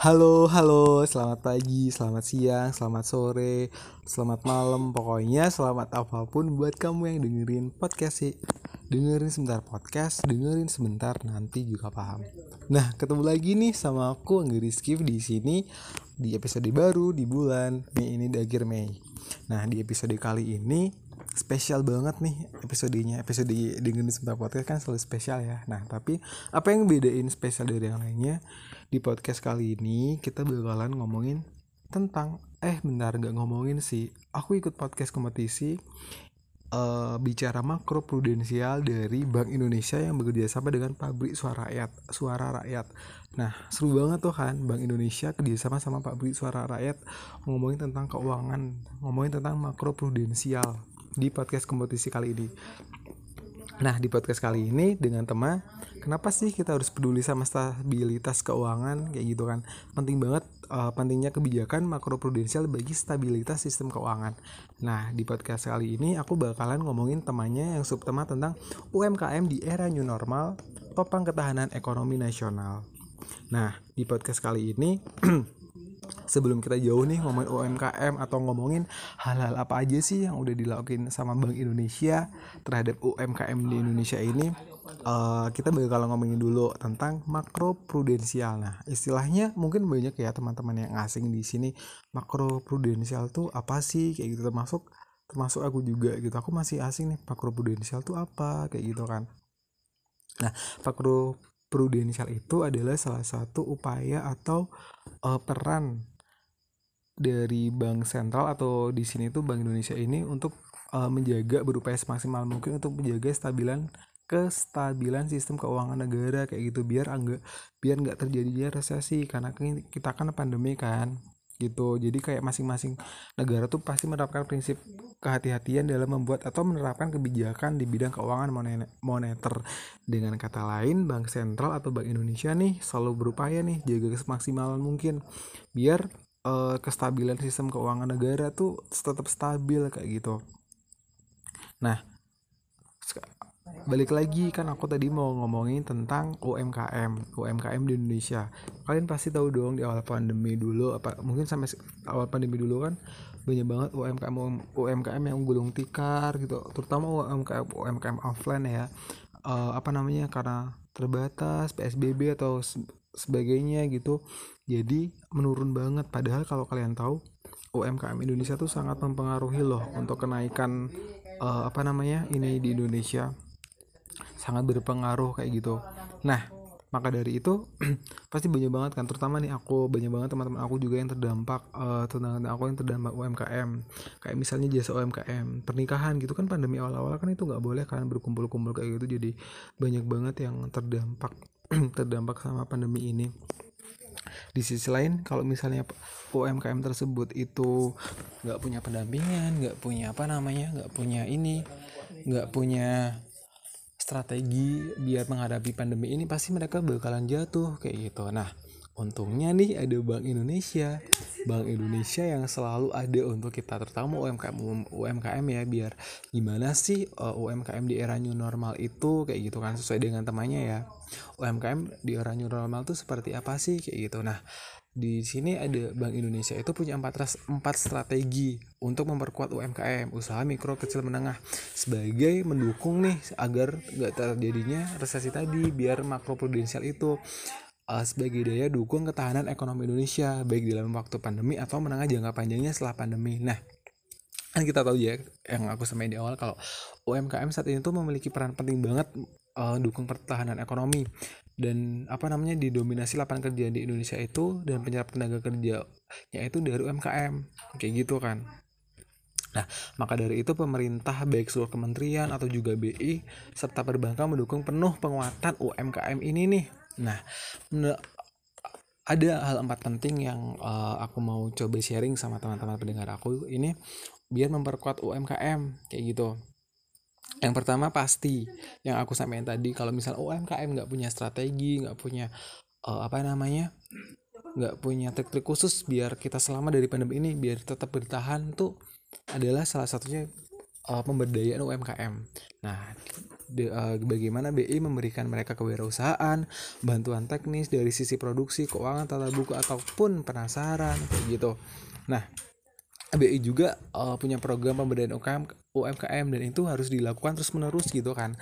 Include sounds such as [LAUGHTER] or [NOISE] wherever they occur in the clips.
Halo, halo, selamat pagi, selamat siang, selamat sore, selamat malam, pokoknya selamat apa pun buat kamu yang dengerin podcast sih. Dengerin sebentar podcast, dengerin sebentar nanti juga paham. Nah, ketemu lagi nih sama aku Anggi Rizky di sini di episode baru di bulan Mei ini di akhir Mei. Nah, di episode kali ini spesial banget nih episodenya. Episode dengerin sebentar podcast kan selalu spesial ya. Nah tapi apa yang bedain spesial dari yang lainnya? Di podcast kali ini kita bakalan ngomongin tentang eh benar nggak ngomongin sih. Aku ikut podcast kompetisi uh, bicara makro prudensial dari Bank Indonesia yang bekerja sama dengan pabrik suara rakyat suara rakyat. Nah seru banget tuh kan Bank Indonesia kerjasama sama pabrik suara rakyat ngomongin tentang keuangan ngomongin tentang makro prudensial di podcast kompetisi kali ini. Nah, di podcast kali ini dengan tema kenapa sih kita harus peduli sama stabilitas keuangan kayak gitu kan. Penting banget uh, pentingnya kebijakan makroprudensial bagi stabilitas sistem keuangan. Nah, di podcast kali ini aku bakalan ngomongin temanya yang subtema tentang UMKM di era new normal, topang ketahanan ekonomi nasional. Nah, di podcast kali ini [CLEARS THROAT] sebelum kita jauh nih ngomongin UMKM atau ngomongin hal-hal apa aja sih yang udah dilakuin sama Bank Indonesia terhadap UMKM di Indonesia ini uh, kita bakal ngomongin dulu tentang makro prudensial. Nah istilahnya mungkin banyak ya teman-teman yang asing di sini makro prudensial tuh apa sih? Kayak gitu termasuk termasuk aku juga gitu. Aku masih asing nih makro prudensial tuh apa? Kayak gitu kan. Nah makro prudensial itu adalah salah satu upaya atau uh, peran dari bank sentral atau di sini tuh bank Indonesia ini untuk uh, menjaga berupaya semaksimal mungkin untuk menjaga stabilan kestabilan sistem keuangan negara kayak gitu. Biar enggak biar nggak terjadinya resesi karena kita kan pandemi kan gitu. Jadi kayak masing-masing negara tuh pasti menerapkan prinsip kehati-hatian dalam membuat atau menerapkan kebijakan di bidang keuangan moneter. Dengan kata lain bank sentral atau bank Indonesia nih selalu berupaya nih jaga semaksimal mungkin biar uh, kestabilan sistem keuangan negara tuh tetap stabil kayak gitu. Nah balik lagi kan aku tadi mau ngomongin tentang UMKM UMKM di Indonesia. Kalian pasti tahu dong di awal pandemi dulu apa mungkin sampai awal pandemi dulu kan banyak banget UMKM UMKM yang gulung tikar gitu terutama UMKM UMKM offline ya. Uh, apa namanya karena terbatas PSBB atau sebagainya gitu. Jadi menurun banget. Padahal kalau kalian tahu UMKM Indonesia tuh sangat mempengaruhi loh untuk kenaikan uh, apa namanya ini di Indonesia. Sangat berpengaruh kayak gitu. Nah maka dari itu [CLEARS THROAT] pasti banyak banget kan. Terutama nih aku banyak banget teman-teman aku juga yang terdampak uh, teman aku yang terdampak UMKM kayak misalnya jasa UMKM pernikahan gitu kan pandemi awal-awal kan itu nggak boleh kan berkumpul-kumpul kayak gitu. Jadi banyak banget yang terdampak [CLEARS THROAT] terdampak sama pandemi ini di sisi lain kalau misalnya UMKM tersebut itu nggak punya pendampingan nggak punya apa namanya nggak punya ini nggak punya strategi biar menghadapi pandemi ini pasti mereka bakalan jatuh kayak gitu. Nah, untungnya nih ada Bank Indonesia. Bank Indonesia yang selalu ada untuk kita terutama UMKM UMKM ya biar gimana sih uh, UMKM di era new normal itu kayak gitu kan sesuai dengan temannya ya. UMKM di era new normal tuh seperti apa sih kayak gitu. Nah, di sini ada Bank Indonesia itu punya empat, empat strategi untuk memperkuat UMKM usaha mikro kecil menengah sebagai mendukung nih agar nggak terjadinya resesi tadi biar makro prudensial itu uh, sebagai daya dukung ketahanan ekonomi Indonesia baik dalam waktu pandemi atau menengah jangka panjangnya setelah pandemi. Nah kan kita tahu ya yang aku sampaikan di awal kalau UMKM saat ini tuh memiliki peran penting banget uh, dukung pertahanan ekonomi dan apa namanya didominasi lapangan kerja di Indonesia itu dan penyerap tenaga kerja yaitu dari UMKM kayak gitu kan Nah, maka dari itu pemerintah baik seluruh kementerian atau juga BI serta perbankan mendukung penuh penguatan UMKM ini nih. Nah, ada hal empat penting yang uh, aku mau coba sharing sama teman-teman pendengar aku ini biar memperkuat UMKM kayak gitu. Yang pertama pasti yang aku sampaikan tadi kalau misal UMKM nggak punya strategi nggak punya uh, apa namanya nggak punya trik-trik khusus biar kita selama dari pandemi ini biar tetap bertahan tuh adalah salah satunya uh, pemberdayaan UMKM nah de, uh, bagaimana BI memberikan mereka kewirausahaan, bantuan teknis dari sisi produksi, keuangan, tata buku ataupun penasaran kayak gitu. Nah, BI juga uh, punya program pemberdayaan UMKM, UMKM dan itu harus dilakukan terus menerus gitu kan.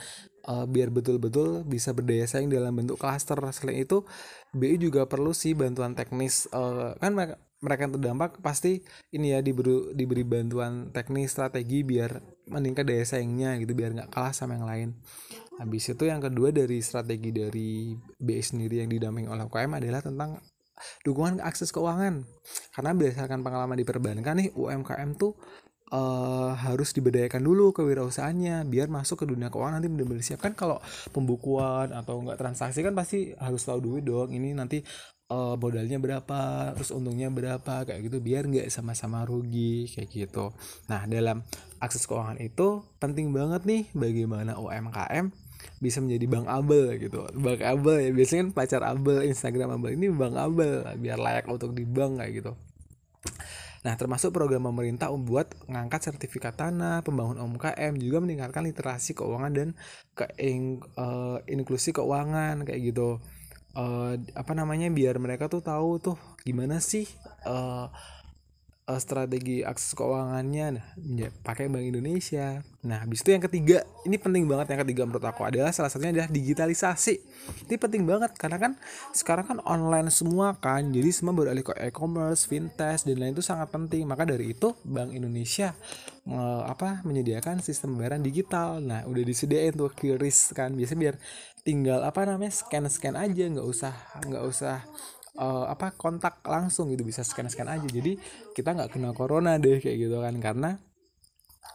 Uh, biar betul-betul bisa berdaya saing dalam bentuk klaster. Selain itu BI juga perlu sih bantuan teknis uh, kan mereka yang terdampak pasti ini ya diberi diberi bantuan teknis strategi biar meningkat daya saingnya gitu biar nggak kalah sama yang lain. Habis itu yang kedua dari strategi dari BI sendiri yang didampingi oleh UKM adalah tentang dukungan akses keuangan. Karena berdasarkan pengalaman di perbankan nih UMKM tuh uh, harus diberdayakan dulu kewirausahaannya biar masuk ke dunia keuangan nanti benar-benar siap. Kan kalau pembukuan atau enggak transaksi kan pasti harus tahu duit dong ini nanti uh, modalnya berapa? Terus untungnya berapa? Kayak gitu biar nggak sama-sama rugi kayak gitu. Nah dalam akses keuangan itu penting banget nih bagaimana UMKM bisa menjadi bang Abel gitu. Bang Abel ya biasanya kan pacar Abel Instagram Abel ini bang Abel biar layak untuk di bank kayak gitu. Nah, termasuk program pemerintah membuat mengangkat sertifikat tanah, pembangun UMKM, juga meningkatkan literasi keuangan dan ke uh, inklusi keuangan kayak gitu. Uh, apa namanya biar mereka tuh tahu tuh gimana sih uh, uh, strategi akses keuangannya nah ya, pakai Bank Indonesia. Nah, habis itu yang ketiga, ini penting banget yang ketiga menurut aku adalah salah satunya adalah digitalisasi. Ini penting banget karena kan sekarang kan online semua kan. Jadi semua beralih ke e-commerce, fintech dan lain itu sangat penting. Maka dari itu Bank Indonesia uh, apa menyediakan sistem pembayaran digital. Nah, udah disediain tuh QRIS kan. Biasanya biar tinggal apa namanya scan-scan aja nggak usah nggak usah uh, apa kontak langsung gitu bisa scan scan aja. Jadi kita nggak kena corona deh kayak gitu kan. Karena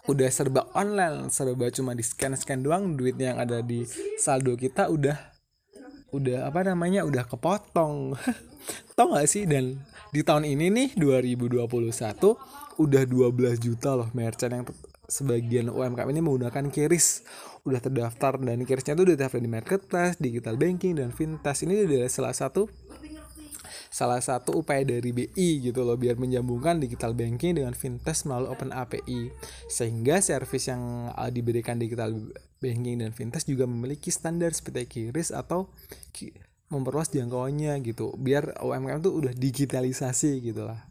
udah serba online serba cuma di scan scan doang duitnya yang ada di saldo kita udah udah apa namanya udah kepotong. [LAUGHS] Tau gak sih? Dan di tahun ini nih 2021 udah 12 juta loh merchant yang sebagian UMKM ini menggunakan kiris udah terdaftar dan kirisnya tuh udah terdaftar di marketplace, digital banking dan fintech ini adalah salah satu salah satu upaya dari BI gitu loh biar menyambungkan digital banking dengan fintech melalui Open API sehingga service yang uh, diberikan digital banking dan fintech juga memiliki standar seperti KRIS atau memperluas jangkauannya gitu biar UMKM tuh udah digitalisasi gitu lah.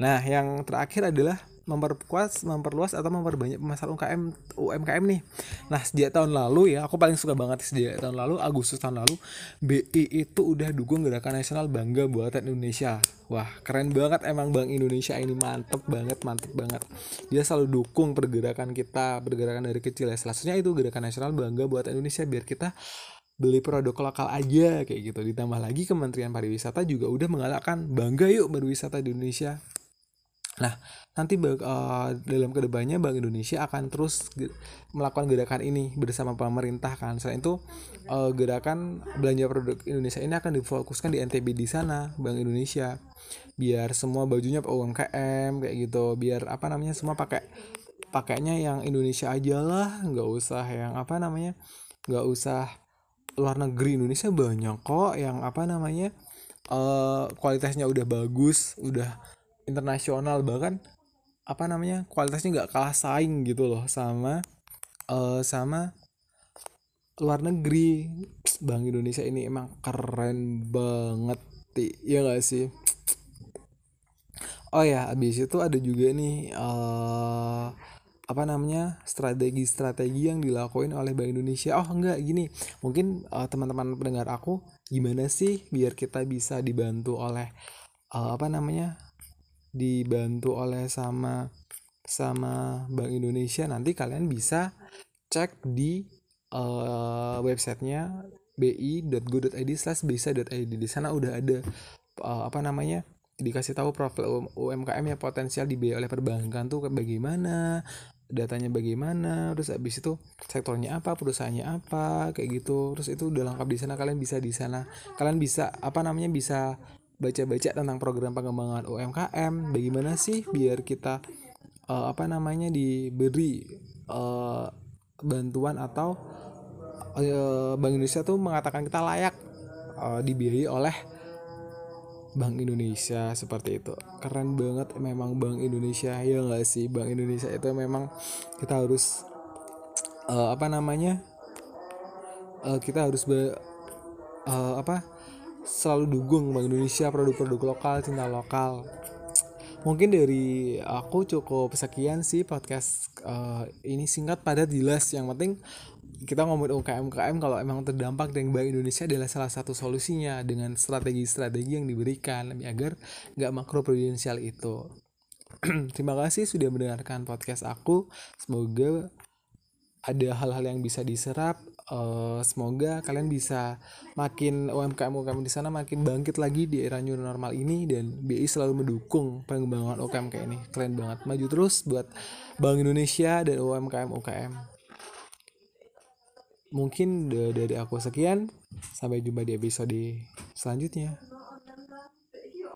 Nah yang terakhir adalah memperkuat, memperluas atau memperbanyak masalah UMKM UMKM nih. Nah, sejak tahun lalu ya, aku paling suka banget sejak tahun lalu Agustus tahun lalu BI itu udah dukung gerakan nasional bangga buatan Indonesia. Wah, keren banget emang Bank Indonesia ini mantep banget, mantep banget. Dia selalu dukung pergerakan kita, pergerakan dari kecil ya. Salah itu gerakan nasional bangga buatan Indonesia biar kita beli produk lokal aja kayak gitu ditambah lagi Kementerian Pariwisata juga udah menggalakkan bangga yuk berwisata di Indonesia Nah, nanti uh, dalam ke depannya Bank Indonesia akan terus melakukan gerakan ini bersama pemerintah kan. Selain itu, uh, gerakan belanja produk Indonesia ini akan difokuskan di NTB di sana, Bank Indonesia. Biar semua bajunya UMKM kayak gitu, biar apa namanya semua pakai pakainya yang Indonesia aja lah, nggak usah yang apa namanya, nggak usah luar negeri Indonesia banyak kok yang apa namanya uh, kualitasnya udah bagus, udah internasional bahkan apa namanya kualitasnya nggak kalah saing gitu loh sama uh, sama luar negeri. Bank Indonesia ini emang keren banget ya gak sih? Oh ya abis itu ada juga nih uh, apa namanya strategi-strategi yang dilakuin oleh Bank Indonesia. Oh enggak gini. Mungkin uh, teman-teman pendengar aku gimana sih biar kita bisa dibantu oleh uh, apa namanya dibantu oleh sama sama Bank Indonesia nanti kalian bisa cek di uh, websitenya bi.go.id slash bisa.id di sana udah ada uh, apa namanya dikasih tahu profil UMKM yang potensial dibiayai oleh perbankan tuh bagaimana datanya bagaimana terus abis itu sektornya apa perusahaannya apa kayak gitu. Terus itu udah lengkap di sana kalian bisa di sana kalian bisa apa namanya bisa baca-baca tentang program pengembangan UMKM bagaimana sih biar kita uh, apa namanya diberi uh, bantuan atau uh, Bank Indonesia tuh mengatakan kita layak uh, dibiayai oleh Bank Indonesia seperti itu. Keren banget memang Bank Indonesia ya nggak sih? Bank Indonesia itu memang kita harus uh, apa namanya uh, kita harus be, uh, apa selalu dukung Bank Indonesia produk-produk lokal cinta lokal mungkin dari aku cukup sekian sih podcast uh, ini singkat padat jelas yang penting kita ngomongin UKM UKM kalau emang terdampak dengan Bank Indonesia adalah salah satu solusinya dengan strategi-strategi yang diberikan agar nggak makro prudensial itu. [CLEARS THROAT] Terima kasih sudah mendengarkan podcast aku. Semoga ada hal-hal yang bisa diserap. Uh, semoga kalian bisa makin UMKM UMKM di sana makin bangkit lagi di era new normal ini dan BI selalu mendukung pengembangan UMKM kayak ini. Keren banget. Maju terus buat Bank Indonesia dan UMKM UKM mungkin dari aku sekian sampai jumpa di episode selanjutnya